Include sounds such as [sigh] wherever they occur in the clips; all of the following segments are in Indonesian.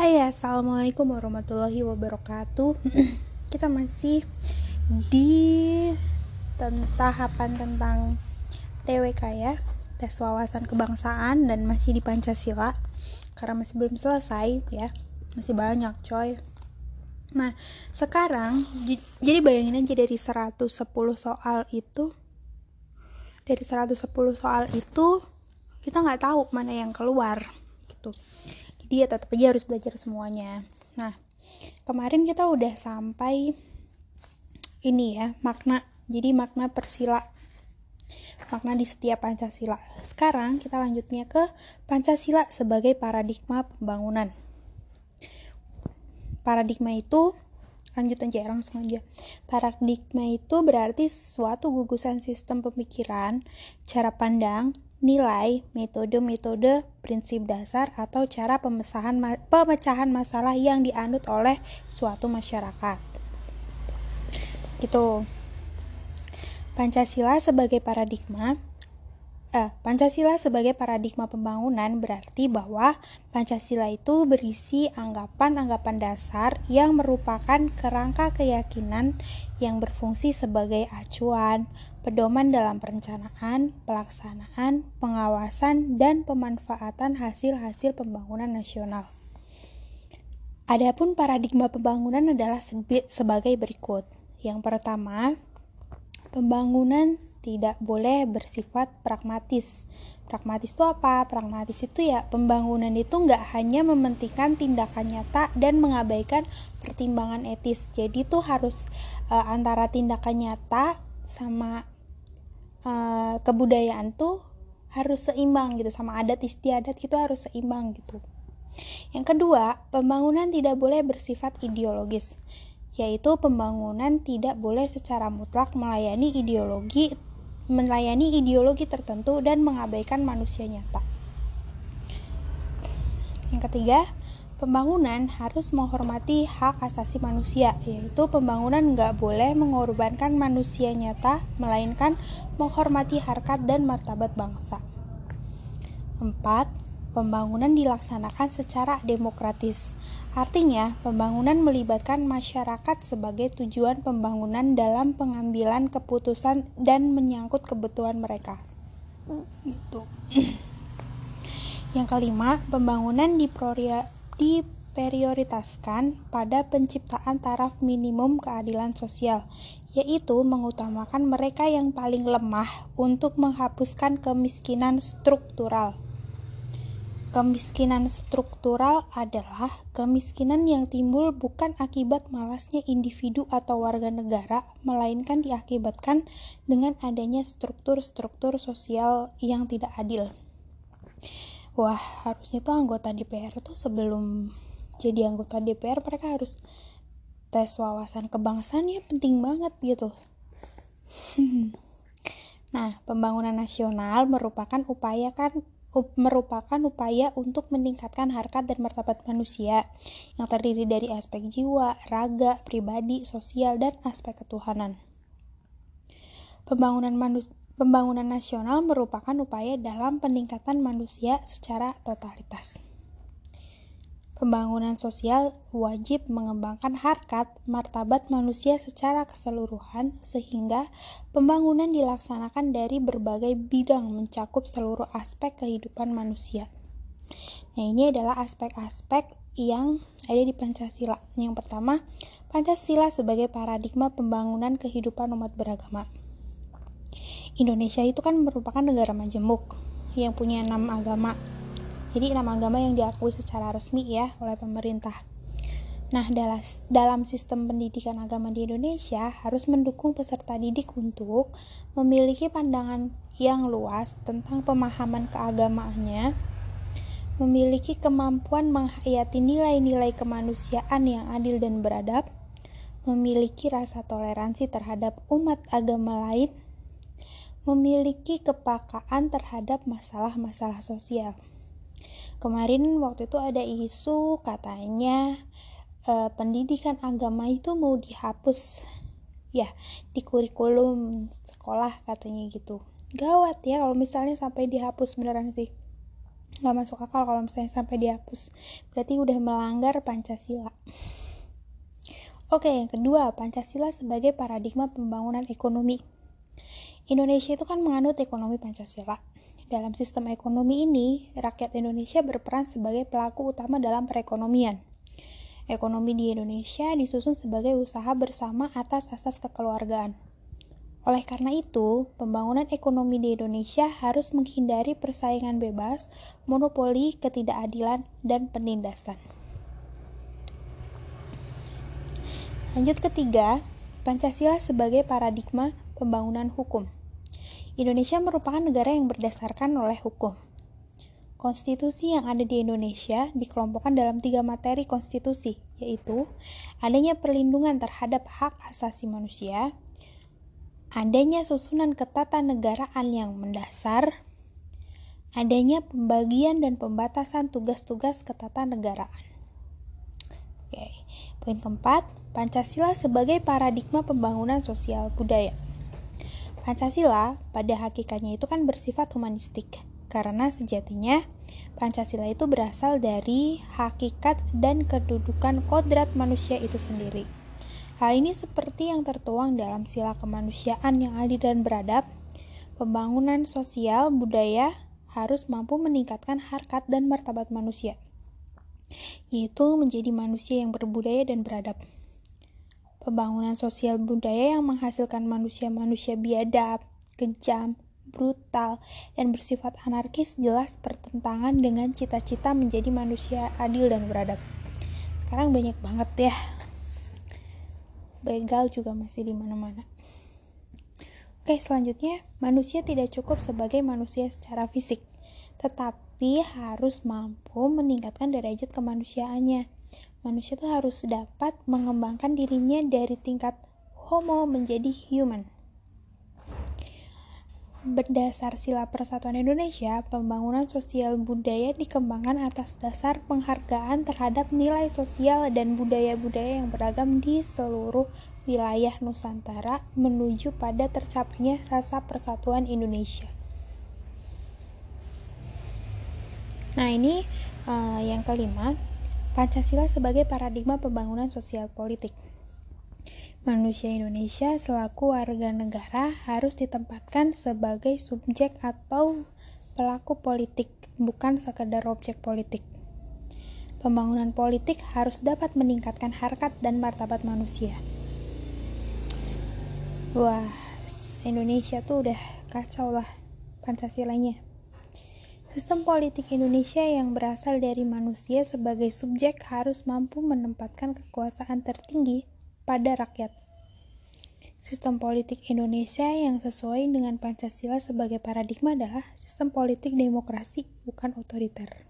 Hai assalamualaikum warahmatullahi wabarakatuh. Kita masih di tahapan tentang TWK ya Tes wawasan kebangsaan dan masih di Pancasila. Karena masih belum selesai ya Masih banyak coy. Nah sekarang Jadi bayangin aja dari 110 soal itu Dari 110 soal itu Kita nggak tahu mana yang keluar gitu dia tetap aja harus belajar semuanya. Nah kemarin kita udah sampai ini ya makna. Jadi makna persila. Makna di setiap Pancasila. Sekarang kita lanjutnya ke Pancasila sebagai paradigma pembangunan. Paradigma itu lanjut aja langsung aja. Paradigma itu berarti suatu gugusan sistem pemikiran cara pandang nilai, metode-metode, prinsip dasar, atau cara pemecahan, pemecahan masalah yang dianut oleh suatu masyarakat. Gitu. Pancasila sebagai paradigma eh, Pancasila sebagai paradigma pembangunan berarti bahwa Pancasila itu berisi anggapan-anggapan dasar yang merupakan kerangka keyakinan yang berfungsi sebagai acuan, pedoman dalam perencanaan, pelaksanaan, pengawasan, dan pemanfaatan hasil-hasil pembangunan nasional. Adapun paradigma pembangunan adalah sebagai berikut. Yang pertama, pembangunan tidak boleh bersifat pragmatis. Pragmatis itu apa? Pragmatis itu ya pembangunan itu nggak hanya mementingkan tindakan nyata dan mengabaikan pertimbangan etis. Jadi itu harus uh, antara tindakan nyata sama uh, kebudayaan tuh harus seimbang gitu sama adat istiadat gitu harus seimbang gitu. Yang kedua, pembangunan tidak boleh bersifat ideologis, yaitu pembangunan tidak boleh secara mutlak melayani ideologi melayani ideologi tertentu dan mengabaikan manusia nyata. Yang ketiga, Pembangunan harus menghormati hak asasi manusia, yaitu pembangunan nggak boleh mengorbankan manusia nyata, melainkan menghormati harkat dan martabat bangsa. 4. Pembangunan dilaksanakan secara demokratis. Artinya, pembangunan melibatkan masyarakat sebagai tujuan pembangunan dalam pengambilan keputusan dan menyangkut kebutuhan mereka. Gitu. [clears throat] Yang kelima, pembangunan diprioritaskan pada penciptaan taraf minimum keadilan sosial, yaitu mengutamakan mereka yang paling lemah untuk menghapuskan kemiskinan struktural. Kemiskinan struktural adalah kemiskinan yang timbul bukan akibat malasnya individu atau warga negara, melainkan diakibatkan dengan adanya struktur-struktur sosial yang tidak adil. Wah harusnya tuh anggota DPR tuh sebelum jadi anggota DPR mereka harus tes wawasan kebangsaan ya penting banget gitu. [laughs] Nah pembangunan nasional merupakan upaya kan merupakan upaya untuk meningkatkan harkat dan martabat manusia yang terdiri dari aspek jiwa, raga, pribadi, sosial, dan aspek ketuhanan. Pembangunan manusia Pembangunan nasional merupakan upaya dalam peningkatan manusia secara totalitas. Pembangunan sosial wajib mengembangkan harkat martabat manusia secara keseluruhan sehingga pembangunan dilaksanakan dari berbagai bidang mencakup seluruh aspek kehidupan manusia. Nah, ini adalah aspek-aspek yang ada di Pancasila. Yang pertama, Pancasila sebagai paradigma pembangunan kehidupan umat beragama. Indonesia itu kan merupakan negara majemuk yang punya enam agama. Jadi enam agama yang diakui secara resmi ya oleh pemerintah. Nah, dalam sistem pendidikan agama di Indonesia harus mendukung peserta didik untuk memiliki pandangan yang luas tentang pemahaman keagamaannya, memiliki kemampuan menghayati nilai-nilai kemanusiaan yang adil dan beradab, memiliki rasa toleransi terhadap umat agama lain, memiliki kepakaan terhadap masalah-masalah sosial. Kemarin waktu itu ada isu katanya e, pendidikan agama itu mau dihapus ya di kurikulum sekolah katanya gitu. Gawat ya kalau misalnya sampai dihapus beneran sih. nggak masuk akal kalau misalnya sampai dihapus berarti udah melanggar Pancasila Oke, yang kedua, Pancasila sebagai paradigma pembangunan ekonomi. Indonesia itu kan menganut ekonomi Pancasila. Dalam sistem ekonomi ini, rakyat Indonesia berperan sebagai pelaku utama dalam perekonomian. Ekonomi di Indonesia disusun sebagai usaha bersama atas asas kekeluargaan. Oleh karena itu, pembangunan ekonomi di Indonesia harus menghindari persaingan bebas, monopoli, ketidakadilan, dan penindasan. Lanjut ketiga, Pancasila sebagai paradigma pembangunan hukum. Indonesia merupakan negara yang berdasarkan oleh hukum. Konstitusi yang ada di Indonesia dikelompokkan dalam tiga materi konstitusi, yaitu adanya perlindungan terhadap hak asasi manusia, adanya susunan ketatanegaraan yang mendasar, adanya pembagian dan pembatasan tugas-tugas ketatanegaraan. Oke, poin keempat, Pancasila sebagai paradigma pembangunan sosial budaya. Pancasila pada hakikatnya itu kan bersifat humanistik karena sejatinya Pancasila itu berasal dari hakikat dan kedudukan kodrat manusia itu sendiri. Hal ini seperti yang tertuang dalam sila kemanusiaan yang adil dan beradab, pembangunan sosial budaya harus mampu meningkatkan harkat dan martabat manusia, yaitu menjadi manusia yang berbudaya dan beradab. Pembangunan sosial budaya yang menghasilkan manusia-manusia biadab, kejam, brutal, dan bersifat anarkis jelas bertentangan dengan cita-cita menjadi manusia adil dan beradab. Sekarang banyak banget ya. Begal juga masih di mana-mana. Oke, selanjutnya, manusia tidak cukup sebagai manusia secara fisik, tetapi harus mampu meningkatkan derajat kemanusiaannya. Manusia itu harus dapat mengembangkan dirinya dari tingkat homo menjadi human. Berdasar sila persatuan Indonesia, pembangunan sosial budaya dikembangkan atas dasar penghargaan terhadap nilai sosial dan budaya-budaya yang beragam di seluruh wilayah Nusantara menuju pada tercapainya rasa persatuan Indonesia. Nah, ini uh, yang kelima, Pancasila sebagai paradigma pembangunan sosial politik. Manusia Indonesia selaku warga negara harus ditempatkan sebagai subjek atau pelaku politik, bukan sekadar objek politik. Pembangunan politik harus dapat meningkatkan harkat dan martabat manusia. Wah, Indonesia tuh udah kacau lah Pancasilanya. Sistem politik Indonesia yang berasal dari manusia sebagai subjek harus mampu menempatkan kekuasaan tertinggi pada rakyat. Sistem politik Indonesia yang sesuai dengan Pancasila sebagai paradigma adalah sistem politik demokrasi, bukan otoriter.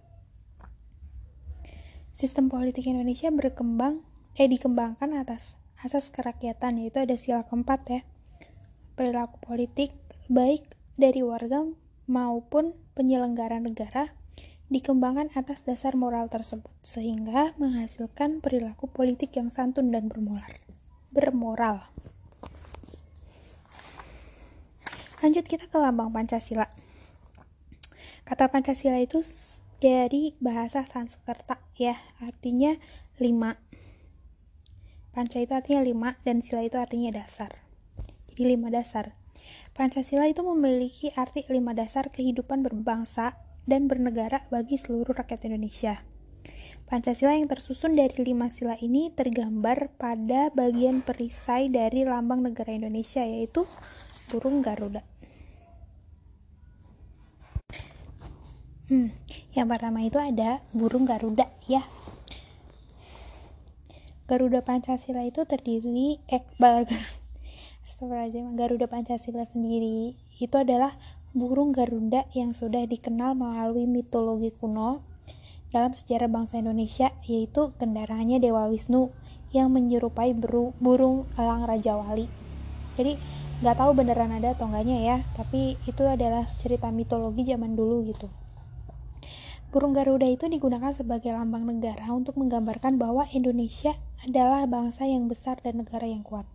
Sistem politik Indonesia berkembang eh dikembangkan atas asas kerakyatan yaitu ada sila keempat ya. Perilaku politik baik dari warga maupun penyelenggara negara dikembangkan atas dasar moral tersebut sehingga menghasilkan perilaku politik yang santun dan bermoral bermoral. Lanjut kita ke lambang Pancasila. Kata Pancasila itu dari bahasa Sanskerta ya, artinya lima. Panca itu artinya lima dan sila itu artinya dasar. Jadi lima dasar. Pancasila itu memiliki arti lima dasar kehidupan berbangsa dan bernegara bagi seluruh rakyat Indonesia. Pancasila yang tersusun dari lima sila ini tergambar pada bagian perisai dari lambang negara Indonesia yaitu burung Garuda. Hmm, yang pertama itu ada burung Garuda ya. Garuda Pancasila itu terdiri eh Garuda Pancasila sendiri itu adalah burung Garuda yang sudah dikenal melalui mitologi kuno dalam sejarah bangsa Indonesia yaitu kendaraannya Dewa Wisnu yang menyerupai burung elang Raja Wali. Jadi nggak tahu beneran ada atau enggaknya ya, tapi itu adalah cerita mitologi zaman dulu gitu. Burung Garuda itu digunakan sebagai lambang negara untuk menggambarkan bahwa Indonesia adalah bangsa yang besar dan negara yang kuat.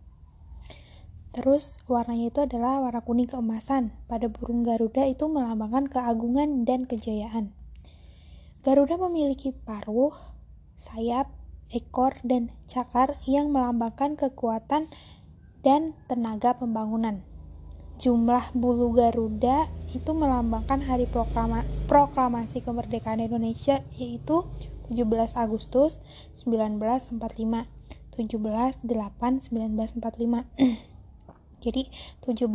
Terus warnanya itu adalah warna kuning keemasan. Pada burung Garuda itu melambangkan keagungan dan kejayaan. Garuda memiliki paruh, sayap, ekor, dan cakar yang melambangkan kekuatan dan tenaga pembangunan. Jumlah bulu Garuda itu melambangkan hari proklama, proklamasi kemerdekaan Indonesia yaitu 17 Agustus 1945 17 8 1945 jadi 17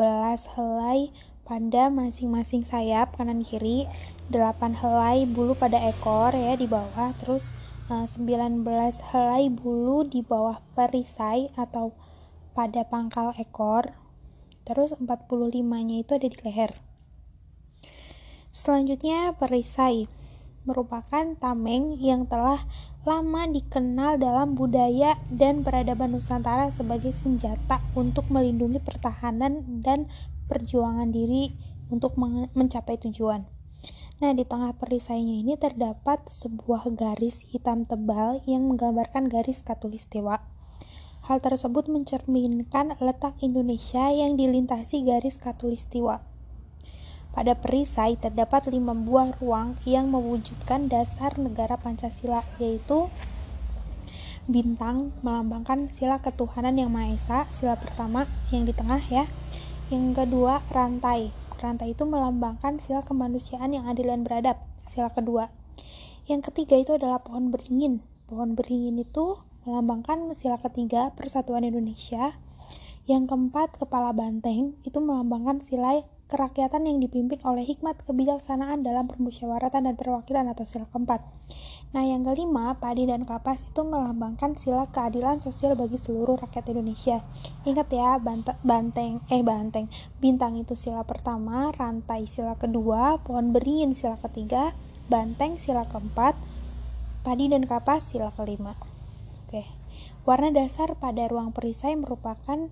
helai pada masing-masing sayap kanan kiri 8 helai bulu pada ekor ya di bawah terus 19 eh, helai bulu di bawah perisai atau pada pangkal ekor terus 45-nya itu ada di leher. Selanjutnya perisai merupakan tameng yang telah lama dikenal dalam budaya dan peradaban Nusantara sebagai senjata untuk melindungi pertahanan dan perjuangan diri untuk mencapai tujuan. Nah, di tengah perisainya ini terdapat sebuah garis hitam tebal yang menggambarkan garis katulistiwa. Hal tersebut mencerminkan letak Indonesia yang dilintasi garis katulistiwa. Pada perisai terdapat lima buah ruang yang mewujudkan dasar negara Pancasila, yaitu bintang melambangkan sila ketuhanan yang Maha Esa, sila pertama yang di tengah ya. Yang kedua, rantai. Rantai itu melambangkan sila kemanusiaan yang adil dan beradab, sila kedua. Yang ketiga itu adalah pohon beringin. Pohon beringin itu melambangkan sila ketiga persatuan Indonesia. Yang keempat, kepala banteng itu melambangkan sila kerakyatan yang dipimpin oleh hikmat kebijaksanaan dalam permusyawaratan dan perwakilan atau sila keempat. Nah, yang kelima, padi dan kapas itu melambangkan sila keadilan sosial bagi seluruh rakyat Indonesia. Ingat ya, banteng, eh banteng, bintang itu sila pertama, rantai sila kedua, pohon beringin sila ketiga, banteng sila keempat, padi dan kapas sila kelima. Oke. Warna dasar pada ruang perisai merupakan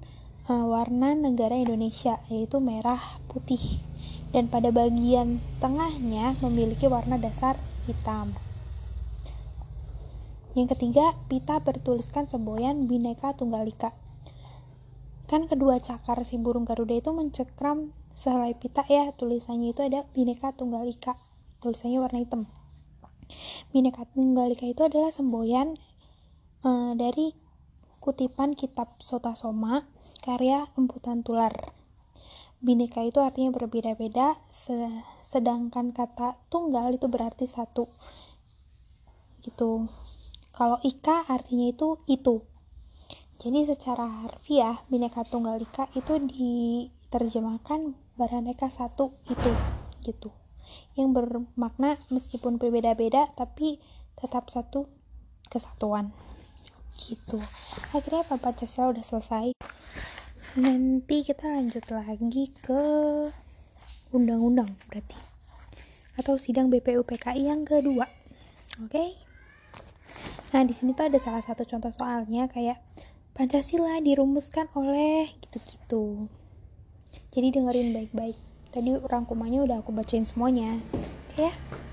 uh, warna negara Indonesia yaitu merah putih dan pada bagian tengahnya memiliki warna dasar hitam. Yang ketiga, pita bertuliskan semboyan Bhinneka Tunggal Ika. Kan kedua cakar si burung Garuda itu mencekram sehelai pita ya, tulisannya itu ada Bhinneka Tunggal Ika. Tulisannya warna hitam. Bhinneka Tunggal Ika itu adalah semboyan uh, dari kutipan kitab Sota Soma karya Emputan Tular. Bineka itu artinya berbeda-beda, sedangkan kata tunggal itu berarti satu. Gitu. Kalau ika artinya itu itu. Jadi secara harfiah bineka tunggal ika itu diterjemahkan beraneka satu itu gitu. Yang bermakna meskipun berbeda-beda tapi tetap satu kesatuan gitu. Akhirnya Pak Pancasila udah selesai. Nanti kita lanjut lagi ke undang-undang berarti. Atau sidang BPUPKI yang kedua. Oke? Okay? nah di sini tuh ada salah satu contoh soalnya kayak Pancasila dirumuskan oleh gitu-gitu. Jadi dengerin baik-baik. Tadi rangkumannya udah aku bacain semuanya. Oke okay ya